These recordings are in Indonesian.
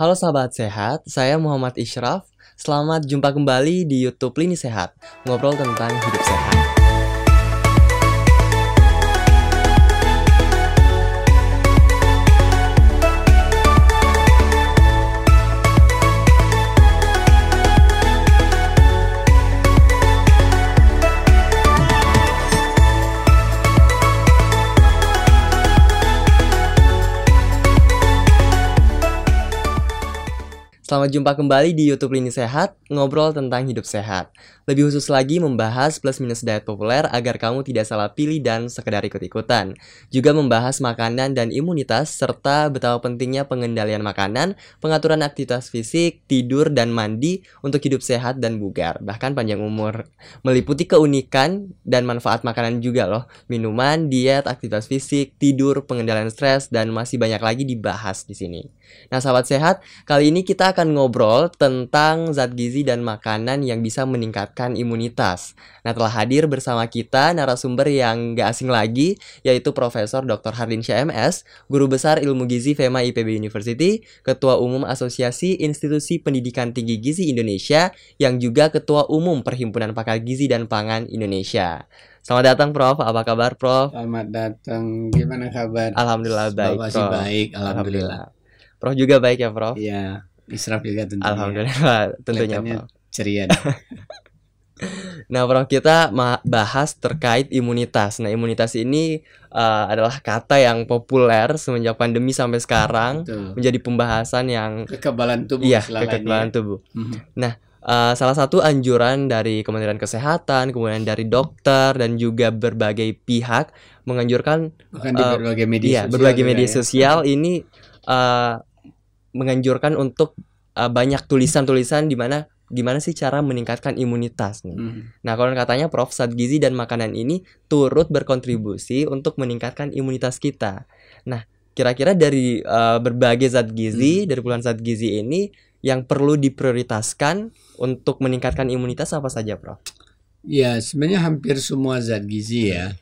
Halo sahabat sehat, saya Muhammad Ishraf. Selamat jumpa kembali di YouTube Lini Sehat, ngobrol tentang hidup sehat. Selamat jumpa kembali di YouTube Lini Sehat, ngobrol tentang hidup sehat. Lebih khusus lagi membahas plus minus diet populer agar kamu tidak salah pilih dan sekedar ikut-ikutan. Juga membahas makanan dan imunitas serta betapa pentingnya pengendalian makanan, pengaturan aktivitas fisik, tidur dan mandi untuk hidup sehat dan bugar, bahkan panjang umur. Meliputi keunikan dan manfaat makanan juga loh. Minuman, diet, aktivitas fisik, tidur, pengendalian stres dan masih banyak lagi dibahas di sini. Nah, sahabat sehat, kali ini kita akan akan ngobrol tentang zat gizi dan makanan yang bisa meningkatkan imunitas. Nah, telah hadir bersama kita narasumber yang gak asing lagi, yaitu Profesor Dr. Hardin CMS, Guru Besar Ilmu Gizi FEMA IPB University, Ketua Umum Asosiasi Institusi Pendidikan Tinggi Gizi Indonesia, yang juga Ketua Umum Perhimpunan Pakar Gizi dan Pangan Indonesia. Selamat datang Prof, apa kabar Prof? Selamat datang, gimana kabar? Alhamdulillah baik Bapak baik, Alhamdulillah. Alhamdulillah. Prof juga baik ya Prof? Iya. Israf juga tentunya. Alhamdulillah, tentunya. Ceria. nah, Prof kita bahas terkait imunitas. Nah, imunitas ini uh, adalah kata yang populer semenjak pandemi sampai sekarang Betul. menjadi pembahasan yang kekebalan tubuh. Iya, kekebalan tubuh. Mm -hmm. Nah, Uh, salah satu anjuran dari Kementerian Kesehatan, kemudian dari dokter dan juga berbagai pihak menganjurkan bahkan di uh, berbagai media iya, sosial berbagai media ya. sosial ini uh, menganjurkan untuk uh, banyak tulisan-tulisan di mana gimana sih cara meningkatkan imunitas nih. Hmm. Nah, kalau katanya Prof zat gizi dan makanan ini turut berkontribusi untuk meningkatkan imunitas kita. Nah, kira-kira dari uh, berbagai zat gizi, hmm. dari puluhan zat gizi ini yang perlu diprioritaskan untuk meningkatkan imunitas apa saja, Prof? Ya, sebenarnya hampir semua zat gizi ya.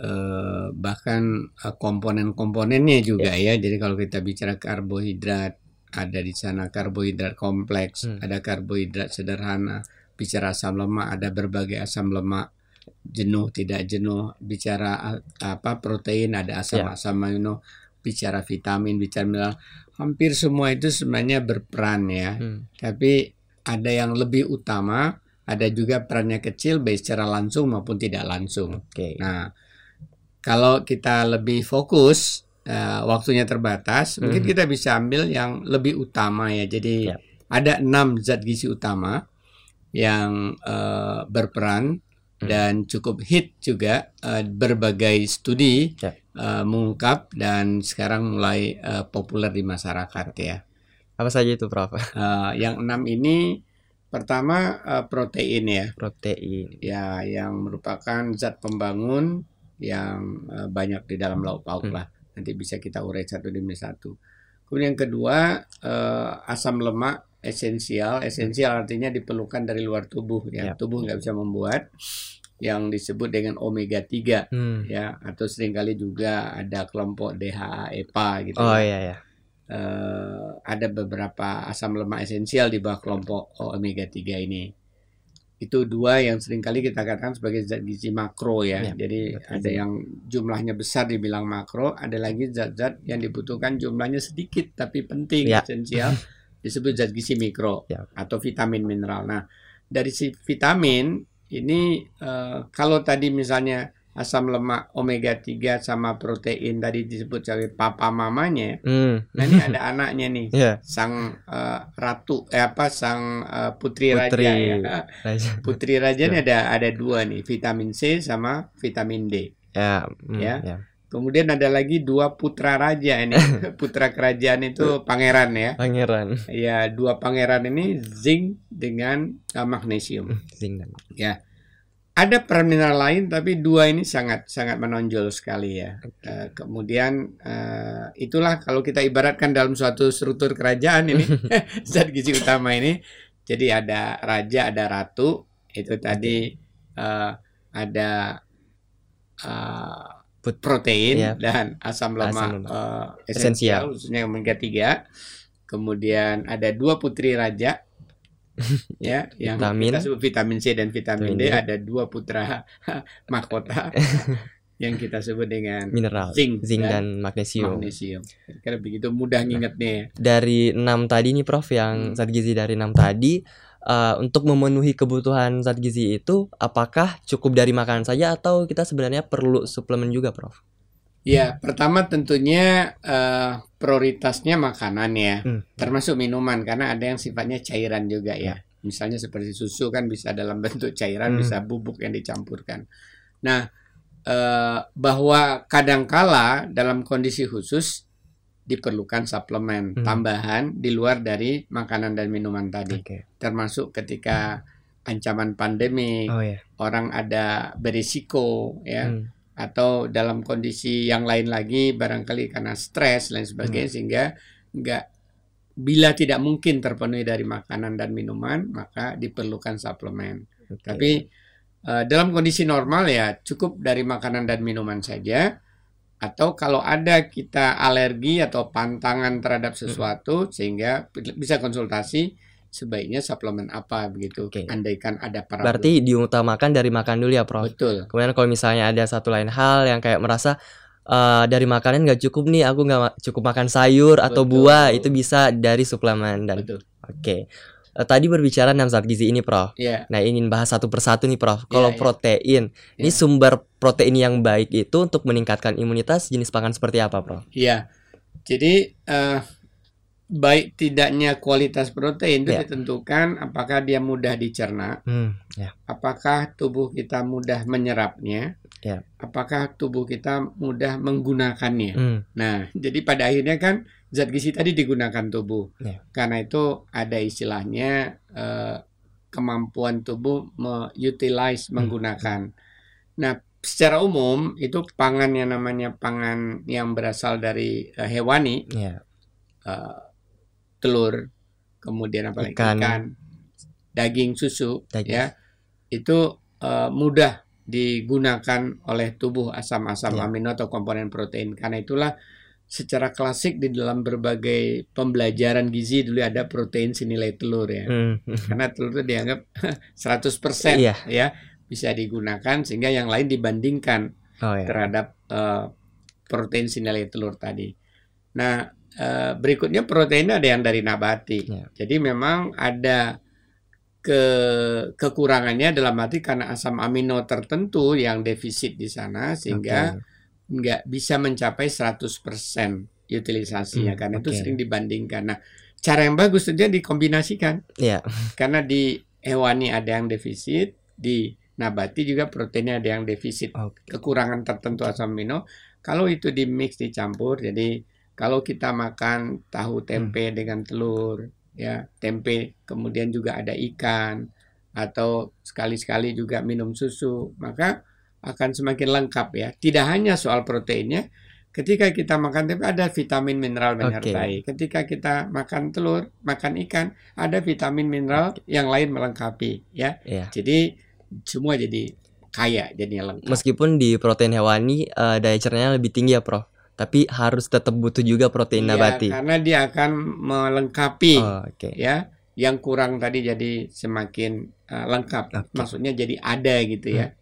Uh, bahkan uh, komponen-komponennya juga yeah. ya. Jadi kalau kita bicara karbohidrat, ada di sana karbohidrat kompleks, hmm. ada karbohidrat sederhana, bicara asam lemak, ada berbagai asam lemak, jenuh tidak jenuh, bicara apa protein, ada asam-asam yeah. amino, bicara vitamin, bicara mineral, hampir semua itu sebenarnya berperan ya. Hmm. Tapi ada yang lebih utama, ada juga perannya kecil baik secara langsung maupun tidak langsung. Okay. Nah, kalau kita lebih fokus uh, waktunya terbatas, hmm. mungkin kita bisa ambil yang lebih utama ya. Jadi yep. ada enam zat gizi utama yang uh, berperan hmm. dan cukup hit juga uh, berbagai studi yep. uh, mengungkap dan sekarang mulai uh, populer di masyarakat ya. Apa saja itu, Prof? Uh, yang enam ini pertama uh, protein ya. Protein. Ya, yang merupakan zat pembangun yang uh, banyak di dalam lauk pauk hmm. lah nanti bisa kita urai satu demi satu. Kemudian yang kedua uh, asam lemak esensial. Esensial artinya diperlukan dari luar tubuh ya. Yep. Tubuh nggak bisa membuat yang disebut dengan omega 3 hmm. ya atau sering kali juga ada kelompok DHA EPA gitu. Oh ya. iya ya. Uh, ada beberapa asam lemak esensial di bawah kelompok omega 3 ini itu dua yang sering kali kita katakan sebagai zat gizi makro ya. ya Jadi betul. ada yang jumlahnya besar dibilang makro, ada lagi zat-zat yang dibutuhkan jumlahnya sedikit tapi penting ya. esensial disebut zat gizi mikro ya. atau vitamin mineral. Nah, dari si vitamin ini uh, kalau tadi misalnya asam lemak omega 3 sama protein tadi disebut sebagai papa mamanya. Hmm. Nah ini ada anaknya nih, yeah. sang uh, ratu eh apa sang uh, putri, putri raja ya. Putri raja ini ada ada dua nih, vitamin C sama vitamin D. Yeah. Mm, ya. Yeah. Kemudian ada lagi dua putra raja ini. putra kerajaan itu pangeran ya. Pangeran. Ya, dua pangeran ini zinc dengan uh, magnesium. Zinc dan. Ya ada peran mineral lain tapi dua ini sangat sangat menonjol sekali ya. Okay. Uh, kemudian uh, itulah kalau kita ibaratkan dalam suatu struktur kerajaan ini zat gizi utama ini. Jadi ada raja, ada ratu, itu tadi uh, ada uh, protein yeah. dan asam lemak, asam lemak. Uh, esensial khususnya omega 3. kemudian ada dua putri raja ya yang Vitamin. kita sebut vitamin C dan vitamin D Vitamin D. ada dua putra mahkota yang kita sebut dengan Mineral, zinc, zinc dan dan magnesium. magnesium. Karena begitu mudah ngingetnya ya. Dari enam tadi nih Prof, Hmm. yang zat gizi dari enam tadi eh, untuk memenuhi kebutuhan zat gizi itu apakah cukup dari makanan saja atau kita sebenarnya perlu suplemen juga, Prof? Ya, pertama tentunya eh, prioritasnya makanan ya, Hmm. termasuk minuman karena ada yang sifatnya cairan juga ya. Misalnya seperti susu kan bisa dalam bentuk cairan, Hmm. bisa bubuk yang dicampurkan. Nah, eh, bahwa kadangkala dalam kondisi khusus diperlukan suplemen Hmm. tambahan di luar dari makanan dan minuman tadi, Oke. termasuk ketika ancaman pandemi, Oh ya. orang ada berisiko ya Hmm. Atau dalam kondisi yang lain lagi barangkali karena stres lain sebagainya Hmm. sehingga nggak bila tidak mungkin terpenuhi dari makanan dan minuman maka diperlukan suplemen. Oke. Tapi eh, dalam kondisi normal ya cukup dari makanan dan minuman saja atau kalau ada kita alergi atau pantangan terhadap Hmm. sesuatu sehingga bisa konsultasi sebaiknya suplemen apa begitu. Oke. Andaikan ada para Berarti diutamakan dari makan dulu ya, Prof. betul. Kemudian kalau misalnya ada satu lain hal yang kayak merasa eh, dari makanan nggak cukup nih, aku nggak cukup makan sayur atau Betul. buah, itu bisa dari suplemen dan Betul. oke. Eh, tadi berbicara enam zat gizi ini, Prof. Ya. Nah, ingin bahas satu persatu nih, Prof. Kalau Iya, iya. protein, ini Iya. sumber protein yang baik itu untuk meningkatkan imunitas jenis pangan seperti apa, Prof? Iya. Jadi eh, baik tidaknya kualitas protein itu Ya. ditentukan apakah dia mudah dicerna, Hmm, ya. apakah tubuh kita mudah menyerapnya, Ya. apakah tubuh kita mudah menggunakannya. Hmm, Nah, jadi pada akhirnya kan zat gizi tadi digunakan tubuh. Ya. Karena itu ada istilahnya eh, kemampuan tubuh me-utilize Hmm. menggunakan. Nah, secara umum itu pangan yang namanya pangan yang berasal dari eh, hewani, ya. eh, telur, kemudian apa lagi Ikan. ikan, daging, susu, Daging. ya itu eh, mudah digunakan oleh tubuh asam-asam Ya. amino atau komponen protein. Karena itulah secara klasik di dalam berbagai pembelajaran gizi dulu ada protein senilai telur ya. Hmm, Karena telur itu dianggap 100% Iya. ya bisa digunakan sehingga yang lain dibandingkan Oh ya. terhadap eh, protein senilai telur tadi. Nah, eh, berikutnya protein ada yang dari nabati. Ya. Jadi memang ada ke kekurangannya dalam arti karena asam amino tertentu yang defisit di sana sehingga Oke. nggak bisa mencapai 100% utilisasinya Hmm, karena itu oke. sering dibandingkan. Nah, cara yang bagus tentunya dikombinasikan Ya. karena di hewani ada yang defisit, di nabati juga proteinnya ada yang defisit Oke. kekurangan tertentu asam amino. Kalau itu di mix dicampur, jadi kalau kita makan tahu tempe dengan telur, ya tempe, kemudian juga ada ikan atau sekali-sekali juga minum susu, maka akan semakin lengkap ya. Tidak hanya soal proteinnya, ketika kita makan tempe ada vitamin mineral menyertai. Ketika kita makan telur, makan ikan, ada vitamin mineral yang lain melengkapi ya. Ya. Jadi semua jadi kaya jadinya lengkap. Meskipun di protein hewani eh, daya cernanya lebih tinggi ya, Prof. Tapi harus tetap butuh juga protein Iya, nabati. karena dia akan melengkapi Oh, Oke. ya yang kurang tadi jadi semakin uh, lengkap. Hmm. Maksudnya jadi ada gitu ya.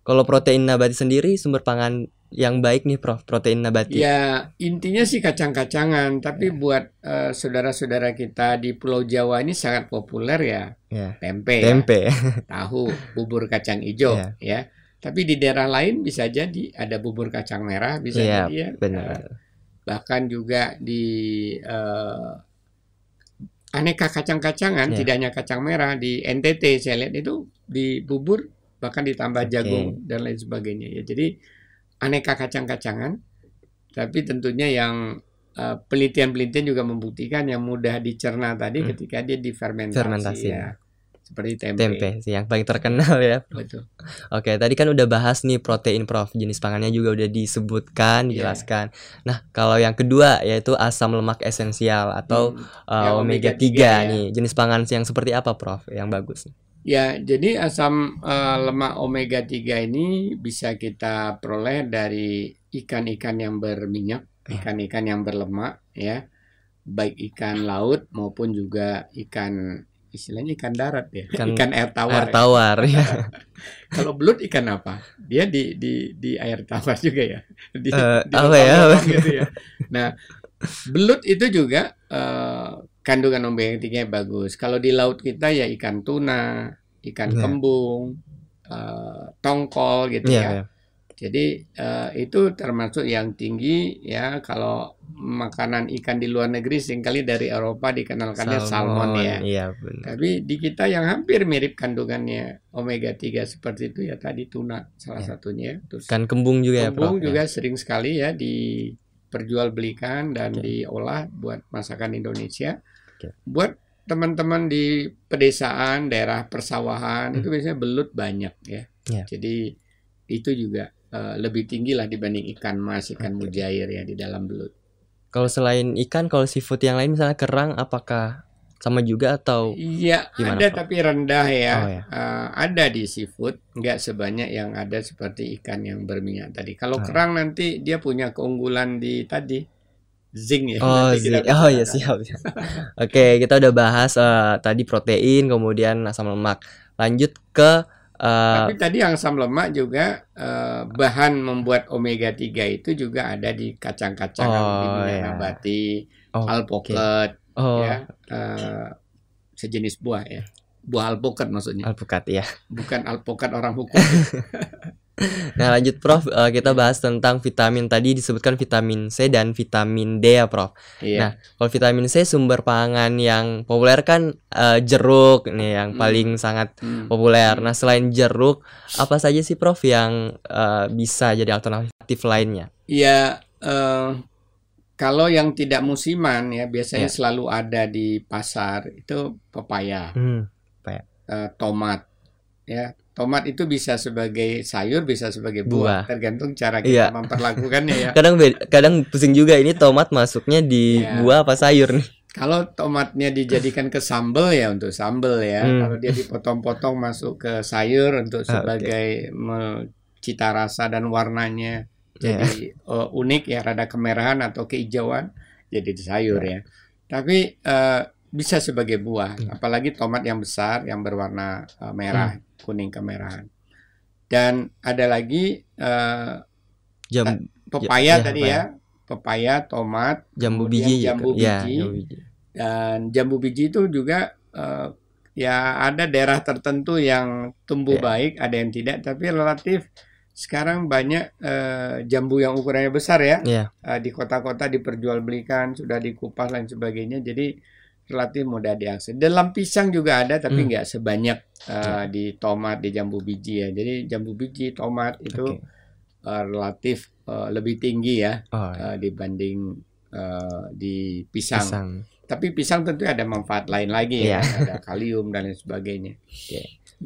Kalau protein nabati sendiri sumber pangan yang baik nih, Prof. Protein nabati. Ya intinya sih kacang-kacangan, tapi Ya. buat uh, saudara-saudara kita di Pulau Jawa ini sangat populer ya Ya. tempe, ya, Tempe. tahu, bubur kacang hijau Iya. ya. Tapi di daerah lain bisa jadi ada bubur kacang merah, bisa Iya, jadi ya. Benar. bahkan juga di eh, aneka kacang-kacangan, Ya. tidak hanya kacang merah di NTT saya lihat itu di bubur bahkan ditambah Oke. jagung dan lain sebagainya ya. Jadi aneka kacang-kacangan, tapi tentunya yang eh, penelitian-penelitian juga membuktikan yang mudah dicerna tadi Hmm. ketika dia difermentasi Fermentasi. ya. Seperti tempe. Tempe sih yang paling terkenal ya. Betul. Oke, tadi kan udah bahas nih protein Prof. Jenis pangannya juga udah disebutkan, Iya. dijelaskan. Nah, kalau yang kedua yaitu asam lemak esensial atau Hmm. uh, omega omega 3 tiga ya. nih. Jenis pangan yang seperti apa, Prof? Yang bagus. Ya, jadi asam eh, lemak omega 3 ini bisa kita peroleh dari ikan-ikan yang berminyak, Ya. ikan-ikan yang berlemak ya. baik ikan laut maupun juga ikan istilahnya ikan darat ya, Ikan ikan, air tawar. Air tawar ya. Kalau belut ikan apa? Dia di di di air tawar juga ya. Di, Eh, di apa ya? gitu ya. Nah, belut itu juga eh, kandungan omega 3 bagus. Kalau di laut kita ya ikan tuna, ikan Ya. kembung, eh, tongkol gitu Iya, ya. iya. Jadi eh, itu termasuk yang tinggi ya kalau makanan ikan di luar negeri sering kali dari Eropa dikenalkannya salmon, ya. Iya, benar. Tapi di kita yang hampir mirip kandungannya omega 3 seperti itu ya tadi tuna salah Ya. satunya. Terus Kan kembung juga ya, kembung juga sering sekali ya diperjualbelikan dan Oke. diolah buat masakan Indonesia. Oke. Buat teman-teman di pedesaan, daerah persawahan Hmm. itu biasanya belut banyak ya. Ya. Jadi itu juga eh, lebih tinggi lah dibanding ikan mas, ikan Oke. mujair ya di dalam belut. Kalau selain ikan, kalau seafood yang lain misalnya kerang, apakah sama juga atau Iya, ada Prof? tapi rendah ya. Oh, ya. Eh, ada di seafood, nggak sebanyak yang ada seperti ikan yang berminyak tadi. Kalau Ah. kerang nanti dia punya keunggulan di tadi zinc ya. Oh, nanti kita zi- oh ya siap. siap. Oke, kita udah bahas eh, tadi protein, kemudian asam lemak. Lanjut ke eh, Tapi tadi yang asam lemak juga eh, bahan membuat omega 3 itu juga ada di kacang-kacangan, Oh, minyak ya. nabati, Oh, alpukat, oh, ya, eh, sejenis buah ya. Buah alpukat maksudnya, alpukat ya. bukan alpukat orang hukum. Nah, lanjut Prof, Eh, kita bahas tentang vitamin tadi disebutkan vitamin C dan vitamin D ya, Prof. Iya. Nah, Kalau vitamin C sumber pangan yang populer kan eh, jeruk nih yang Hmm. paling sangat Hmm. populer. Nah, selain jeruk, apa saja sih Prof yang eh, bisa jadi alternatif lainnya? Ya, eh, kalau yang tidak musiman ya biasanya Ya. selalu ada di pasar itu pepaya, Hmm. eh, tomat, ya. Tomat itu bisa sebagai sayur, bisa sebagai Buah. buah, tergantung cara kita Iya. memperlakukannya ya. Kadang kadang pusing juga ini tomat masuknya di Iya. buah apa sayur nih. Kalau tomatnya dijadikan ke sambal ya untuk sambal ya. Hmm. Kalau dia dipotong-potong masuk ke sayur untuk Ah, sebagai me- cita rasa dan warnanya Ya. jadi eh, unik ya, rada kemerahan atau kehijauan jadi sayur ya. Tapi eh, bisa sebagai buah, Hmm. apalagi tomat yang besar yang berwarna eh, merah, kuning kemerahan. Dan ada lagi eh, Jam pepaya ya, tadi ya, pepaya, tomat, jambu biji jambu Ya, biji. jambu biji. dan jambu biji itu juga eh, ya ada daerah tertentu yang tumbuh Ya. baik, ada yang tidak, tapi relatif sekarang banyak eh, jambu yang ukurannya besar ya Iya. Eh, di kota-kota diperjualbelikan, sudah dikupas lain sebagainya, jadi relatif mudah diakses. Dalam pisang juga ada, tapi Hmm. nggak sebanyak eh, Ya. di tomat, di jambu biji ya. Jadi jambu biji, tomat itu Oke. eh, relatif eh, lebih tinggi ya Oh, ya. eh, dibanding eh, di pisang. pisang. Tapi pisang tentu ada manfaat lain lagi ya, Iya. ada kalium dan lain sebagainya. Ya.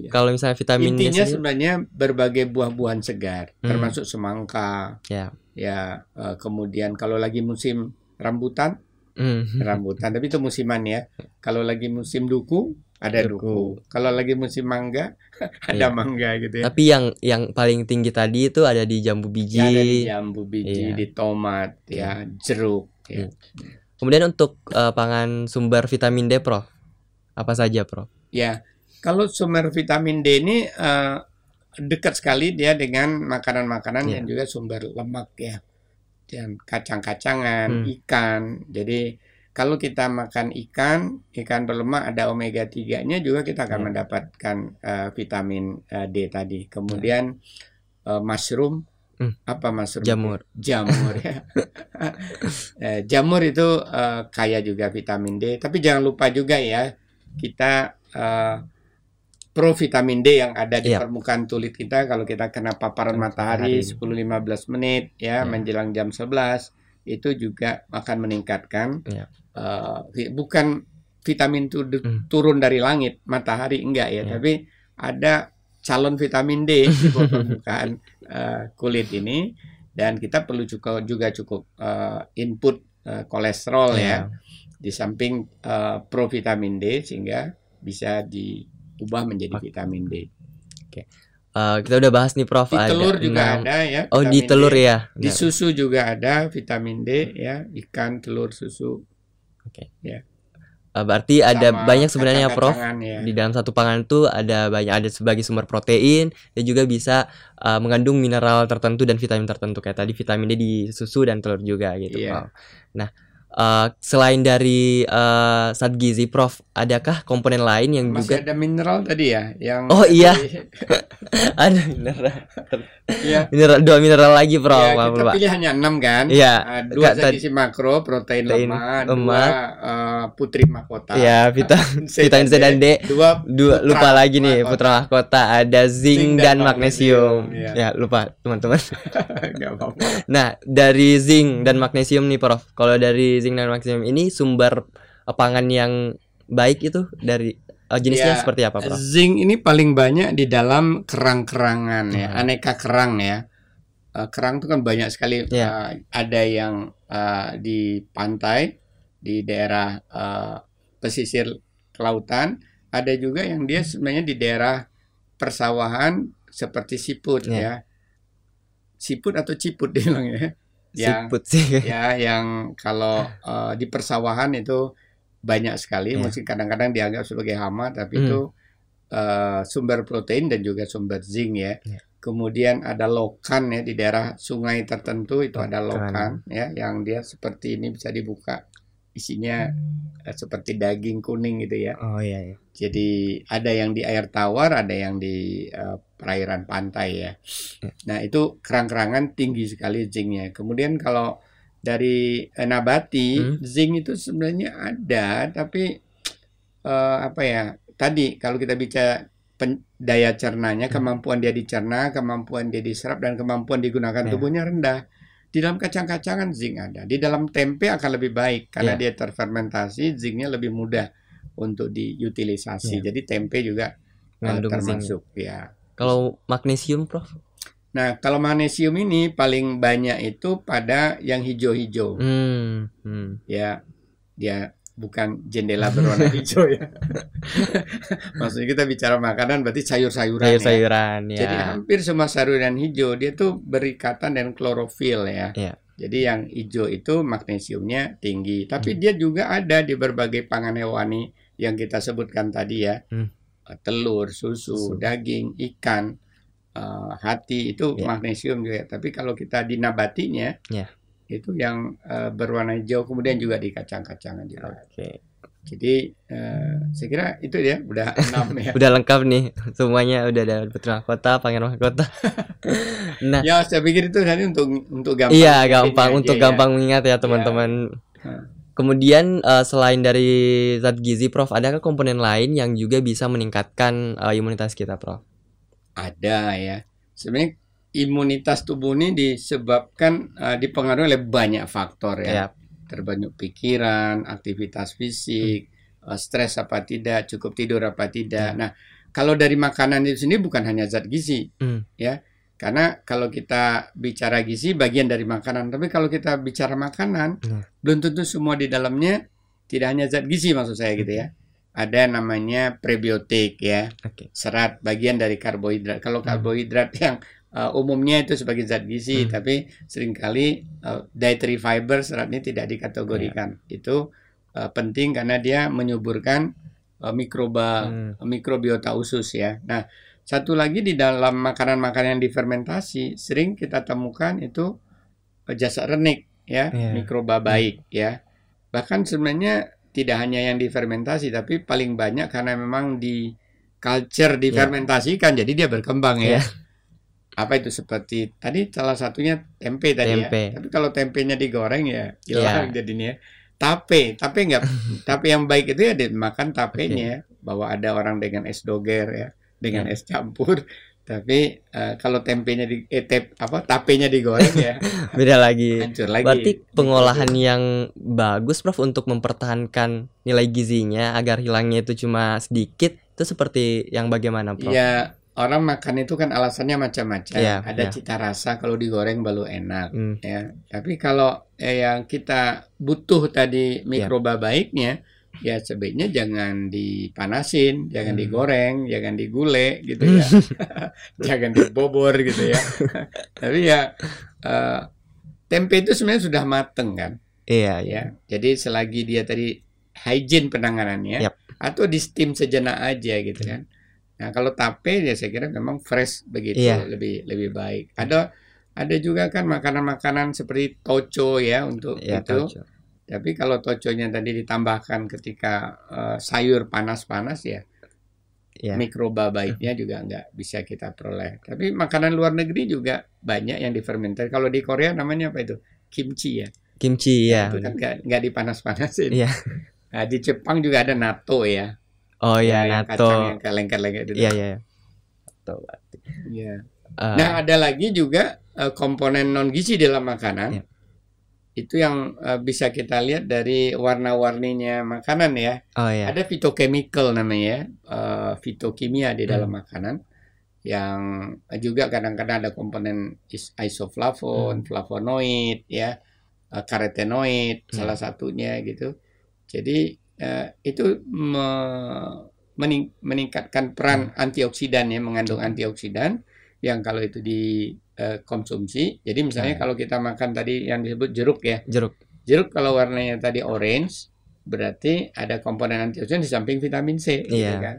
Kalau misalnya vitamin Intinya sendiri, sebenarnya berbagai buah-buahan segar, Hmm. termasuk semangka, ya. ya eh, kemudian kalau lagi musim rambutan, Hmm. rambutan, tapi itu musiman ya. Kalau lagi musim duku, ada Duku. duku. Kalau lagi musim mangga, ada Iya. mangga gitu ya. Tapi yang yang paling tinggi tadi itu ada di jambu biji. Ya, ada di jambu biji, Iya. di tomat, ya, jeruk, ya. Iya. Kemudian untuk eh, pangan sumber vitamin D, Prof. Apa saja, Prof? Ya, kalau sumber vitamin D ini eh, dekat sekali dia dengan makanan-makanan Ya. yang juga sumber lemak ya. Dan kacang-kacangan, Hmm. ikan. Jadi kalau kita makan ikan, ikan berlemak ada omega 3-nya juga kita akan Ya. mendapatkan eh, vitamin eh, D tadi. Kemudian eh, mushroom Hmm. apa mushroom? Jamur. Jamur ya. Jamur itu eh, kaya juga vitamin D, tapi jangan lupa juga ya kita eh, pro vitamin D yang ada di Iya. permukaan kulit kita kalau kita kena paparan Matahari. matahari 10-15 menit ya Iya. menjelang jam 11 itu juga akan meningkatkan Iya. eh, vi- bukan vitamin itu Hmm. turun dari langit matahari enggak ya Iya. tapi ada calon vitamin D di permukaan eh, kulit ini dan kita perlu juga juga cukup eh, input eh, kolesterol ya Iya. di samping eh, provitamin D sehingga bisa diubah menjadi vitamin D. Eh, kita udah bahas nih, Prof. Di ada telur juga enam- ada ya. Oh, di telur D. ya. Di Benar. susu juga ada vitamin D ya, ikan, telur, susu. Oke. Ya. Eh, berarti ada Sama banyak sebenarnya Prof. ya. Di dalam satu pangan itu ada banyak ada sebagai sumber protein dan juga bisa eh, mengandung mineral tertentu dan vitamin tertentu kayak tadi vitamin D di susu dan telur juga gitu, Iya. Prof. Nah, eh, selain dari eh, zat gizi, Prof, adakah komponen lain yang Masih juga ada mineral tadi ya yang Oh, iya. ada mineral? Iya. Mineral dua mineral lagi, Prof. Ya, kita pilih hanya enam kan? Iya. Ah, dua zat tadi- gizi makro, protein Protein lemak, lemak. dua eh, putri mahkota. Ya, vitamin vitamin C dan D. Dua, Dua lupa lagi nih mahkota. putra mahkota ada zinc, Zinc dan, dan magnesium. magnesium, Ya, lupa teman-teman. Nah, dari zinc dan magnesium nih, Prof. Kalau dari zinc dan magnesium ini sumber eh, pangan yang baik itu dari eh, jenisnya Ya, seperti apa, Prof? Zinc ini paling banyak di dalam kerang-kerangan ya, Hmm. aneka kerang ya. Eh, kerang itu kan banyak sekali. Ya. Eh, ada yang eh, di pantai, di daerah eh, pesisir kelautan. Ada juga yang dia sebenarnya di daerah persawahan seperti siput Ya. ya. Siput atau ciput dia bilang ya. Yang Siput sih. ya yang kalau eh, di persawahan itu banyak sekali Iya. mungkin kadang-kadang dianggap sebagai hama tapi Hmm. itu eh, sumber protein dan juga sumber zinc ya Iya. kemudian ada lokan ya di daerah sungai tertentu itu ada Lokan. lokan ya yang dia seperti ini bisa dibuka isinya eh, seperti daging kuning gitu ya Oh iya, iya. jadi ada yang di air tawar, ada yang di eh, perairan pantai ya. Ya. Nah itu kerang-kerangan tinggi sekali zincnya. Kemudian kalau dari eh, nabati, Hmm. zinc itu sebenarnya ada, tapi eh, apa ya? Tadi kalau kita bicara pen- daya cernanya, Hmm. kemampuan dia dicerna, kemampuan dia diserap dan kemampuan digunakan Ya. tubuhnya rendah. Di dalam kacang-kacangan zinc ada. Di dalam tempe akan lebih baik karena Ya. dia terfermentasi, zincnya lebih mudah untuk diutilisasi. Ya. Jadi tempe juga uh, zinc. termasuk ya. Kalau magnesium, Prof? Nah, kalau magnesium ini paling banyak itu pada yang hijau-hijau. Hmm. hmm. Ya, dia bukan jendela berwarna hijau ya. Maksudnya kita bicara makanan berarti sayur-sayuran ya. Sayur-sayuran ya. Jadi hampir semua sayuran hijau dia tuh berikatan dengan klorofil ya. Iya. Jadi yang hijau itu magnesiumnya tinggi, tapi Hmm. dia juga ada di berbagai pangan hewani yang kita sebutkan tadi ya. Hmm. Eh, Telur, susu, Susu. daging, ikan, eh, hati itu Iya. magnesium juga. Tapi kalau kita di nabatinya Iya. itu yang eh, berwarna hijau kemudian juga di kacang-kacangan juga. Oke. Jadi eh, saya kira itu ya udah enam ya. Udah lengkap nih semuanya udah ada putra mahkota, pangeran mahkota. nah, Ya saya pikir itu tadi untuk untuk gampang. iya gampang untuk ya. gampang mengingat ya teman-teman. Nah. Kemudian eh, selain dari zat gizi, Prof, adakah komponen lain yang juga bisa meningkatkan eh, imunitas kita, Prof? Ada ya. Sebenarnya imunitas tubuh ini disebabkan eh, dipengaruhi oleh banyak faktor ya. Ya. Terbanyak pikiran, aktivitas fisik, eh, stres apa tidak, cukup tidur apa tidak. Ya. Nah, kalau dari makanan itu sendiri bukan hanya zat gizi, Hmm. ya. Karena kalau kita bicara gizi bagian dari makanan, tapi kalau kita bicara makanan, Hmm. belum tentu semua di dalamnya tidak hanya zat gizi maksud saya gitu ya. Ada namanya prebiotik ya Oke. serat bagian dari karbohidrat. Kalau Hmm. karbohidrat yang uh, umumnya itu sebagai zat gizi, Hmm. tapi sering kali uh, dietary fiber seratnya tidak dikategorikan. Iya. Itu uh, penting karena dia menyuburkan uh, mikroba Hmm. mikrobiota usus ya. Nah, satu lagi di dalam makanan-makanan yang difermentasi sering kita temukan itu uh, jasad renik ya, Iya. mikroba baik ya. Bahkan sebenarnya tidak hanya yang difermentasi tapi paling banyak karena memang di culture difermentasikan jadi dia berkembang ya. Iya. Apa itu seperti tadi salah satunya tempe tadi Tempe. ya. Tapi kalau tempenya digoreng ya hilang Iya. jadinya. Tape, tape enggak tape yang baik itu ya dimakan tapenya bahwa ada orang dengan es doger ya, dengan Iya. es campur. Tapi eh, kalau tempenya di eh, tep, apa tapenya digoreng ya Beda lagi. hancur lagi. Berarti pengolahan yang bagus, Prof, untuk mempertahankan nilai gizinya agar hilangnya itu cuma sedikit, itu seperti yang bagaimana, Prof? Ya, orang makan itu kan alasannya macam-macam. Iya, Ada iya. cita rasa kalau digoreng baru enak, Hmm. ya. Tapi kalau eh, yang kita butuh tadi Iya. mikroba baiknya, ya sebaiknya jangan dipanasin, jangan Hmm. digoreng, jangan digule gitu ya. jangan dibobor gitu ya. Tapi ya eh, tempe itu sebenarnya sudah mateng kan, Iya, iya. ya. Jadi selagi dia tadi hygiene penanganannya Yap. atau di steam sejenak aja gitu kan. Nah, kalau tape ya saya kira memang fresh begitu Iya. lebih lebih baik. Ada ada juga kan makanan-makanan seperti toco ya untuk Ya, itu. tauco. Tapi kalau toconya tadi ditambahkan ketika eh, sayur panas-panas ya Ya. mikroba baiknya juga nggak bisa kita peroleh. Tapi makanan luar negeri juga banyak yang difermentasi. Kalau di Korea namanya apa itu? Kimchi ya. Kimchi ya. Itu kan nggak nggak dipanas-panasin. Iya. Nah, di Jepang juga ada natto ya. Oh ya, yang natto. kacang yang kelengket-lengket itu. Iya, iya. Natto berarti. Iya. Eh, Nah, ada lagi juga eh, komponen non gizi dalam makanan. Iya. Itu yang eh, bisa kita lihat dari warna-warninya makanan ya. oh ya. Ada phytochemical namanya, eh, fitokimia di dalam Hmm. makanan yang juga kadang-kadang ada komponen is- isoflavon, Hmm. flavonoid ya, eh, karotenoid Hmm. salah satunya gitu. Jadi eh, itu me- mening- meningkatkan peran antioksidan ya, mengandung Hmm. antioksidan yang kalau itu dikonsumsi. Jadi misalnya Nah. kalau kita makan tadi yang disebut jeruk ya, Jeruk. Jeruk kalau warnanya tadi orange berarti ada komponen antioksidan di samping vitamin C, gitu Iya. kan.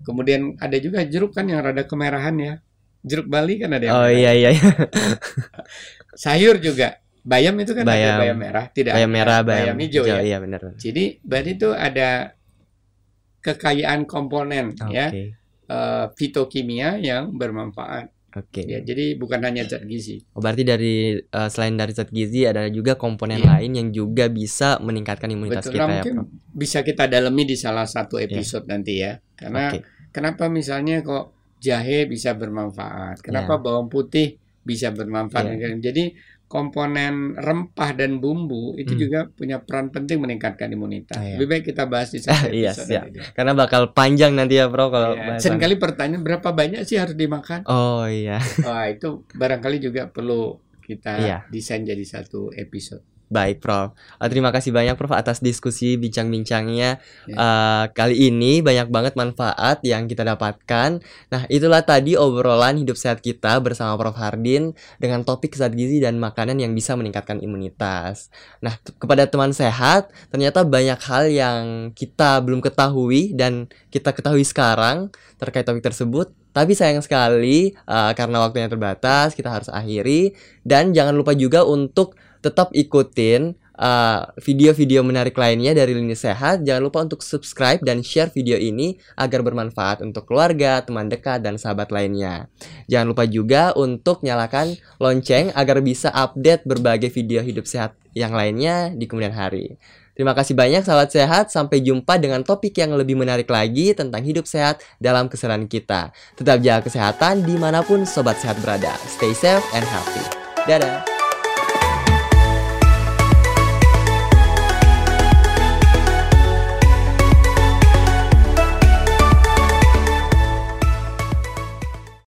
Kemudian ada juga jeruk kan yang rada kemerahan ya. Jeruk Bali kan ada yang Oh merah. iya iya. iya. Sayur juga. Bayam itu kan ada Bayam. bayam merah, tidak bayam ada merah, bayam, hijau, ya. Iya benar. Jadi berarti itu ada kekayaan komponen Oke. ya eh, fitokimia yang bermanfaat. Oke. Ya, jadi bukan hanya zat gizi. Oh, berarti dari eh, selain dari zat gizi ada juga komponen Iya. lain yang juga bisa meningkatkan imunitas Betul. kita Nah, ya, mungkin Prof. bisa kita dalami di salah satu episode nanti ya. Karena Oke. Kenapa misalnya kok jahe bisa bermanfaat? Kenapa Ya. bawang putih bisa bermanfaat? Ya. Jadi komponen rempah dan bumbu itu Hmm. juga punya peran penting meningkatkan imunitas. Ah, ya. Lebih baik kita bahas di satu Iya, nanti. Karena bakal panjang nanti ya, Bro, kalau Ya, bahasan. Seringkali pertanyaan berapa banyak sih harus dimakan? Oh iya. Wah itu barangkali juga perlu kita Iya. desain jadi satu episode. Baik, Prof. Eh, terima kasih banyak, Prof, atas diskusi bincang-bincangnya. Ya. Eh, kali ini banyak banget manfaat yang kita dapatkan. Nah, itulah tadi obrolan hidup sehat kita bersama Prof Hardin dengan topik zat gizi dan makanan yang bisa meningkatkan imunitas. Nah, kepada teman sehat, ternyata banyak hal yang kita belum ketahui dan kita ketahui sekarang terkait topik tersebut. Tapi sayang sekali eh, karena waktunya terbatas, kita harus akhiri dan jangan lupa juga untuk tetap ikutin uh, video-video menarik lainnya dari Lini Sehat. Jangan lupa untuk subscribe dan share video ini agar bermanfaat untuk keluarga, teman dekat, dan sahabat lainnya. Jangan lupa juga untuk nyalakan lonceng agar bisa update berbagai video hidup sehat yang lainnya di kemudian hari. Terima kasih banyak sahabat sehat. Sampai jumpa dengan topik yang lebih menarik lagi tentang hidup sehat dalam keseharian kita. Tetap jaga kesehatan di mana pun sobat sehat berada. Stay safe and healthy. Dadah.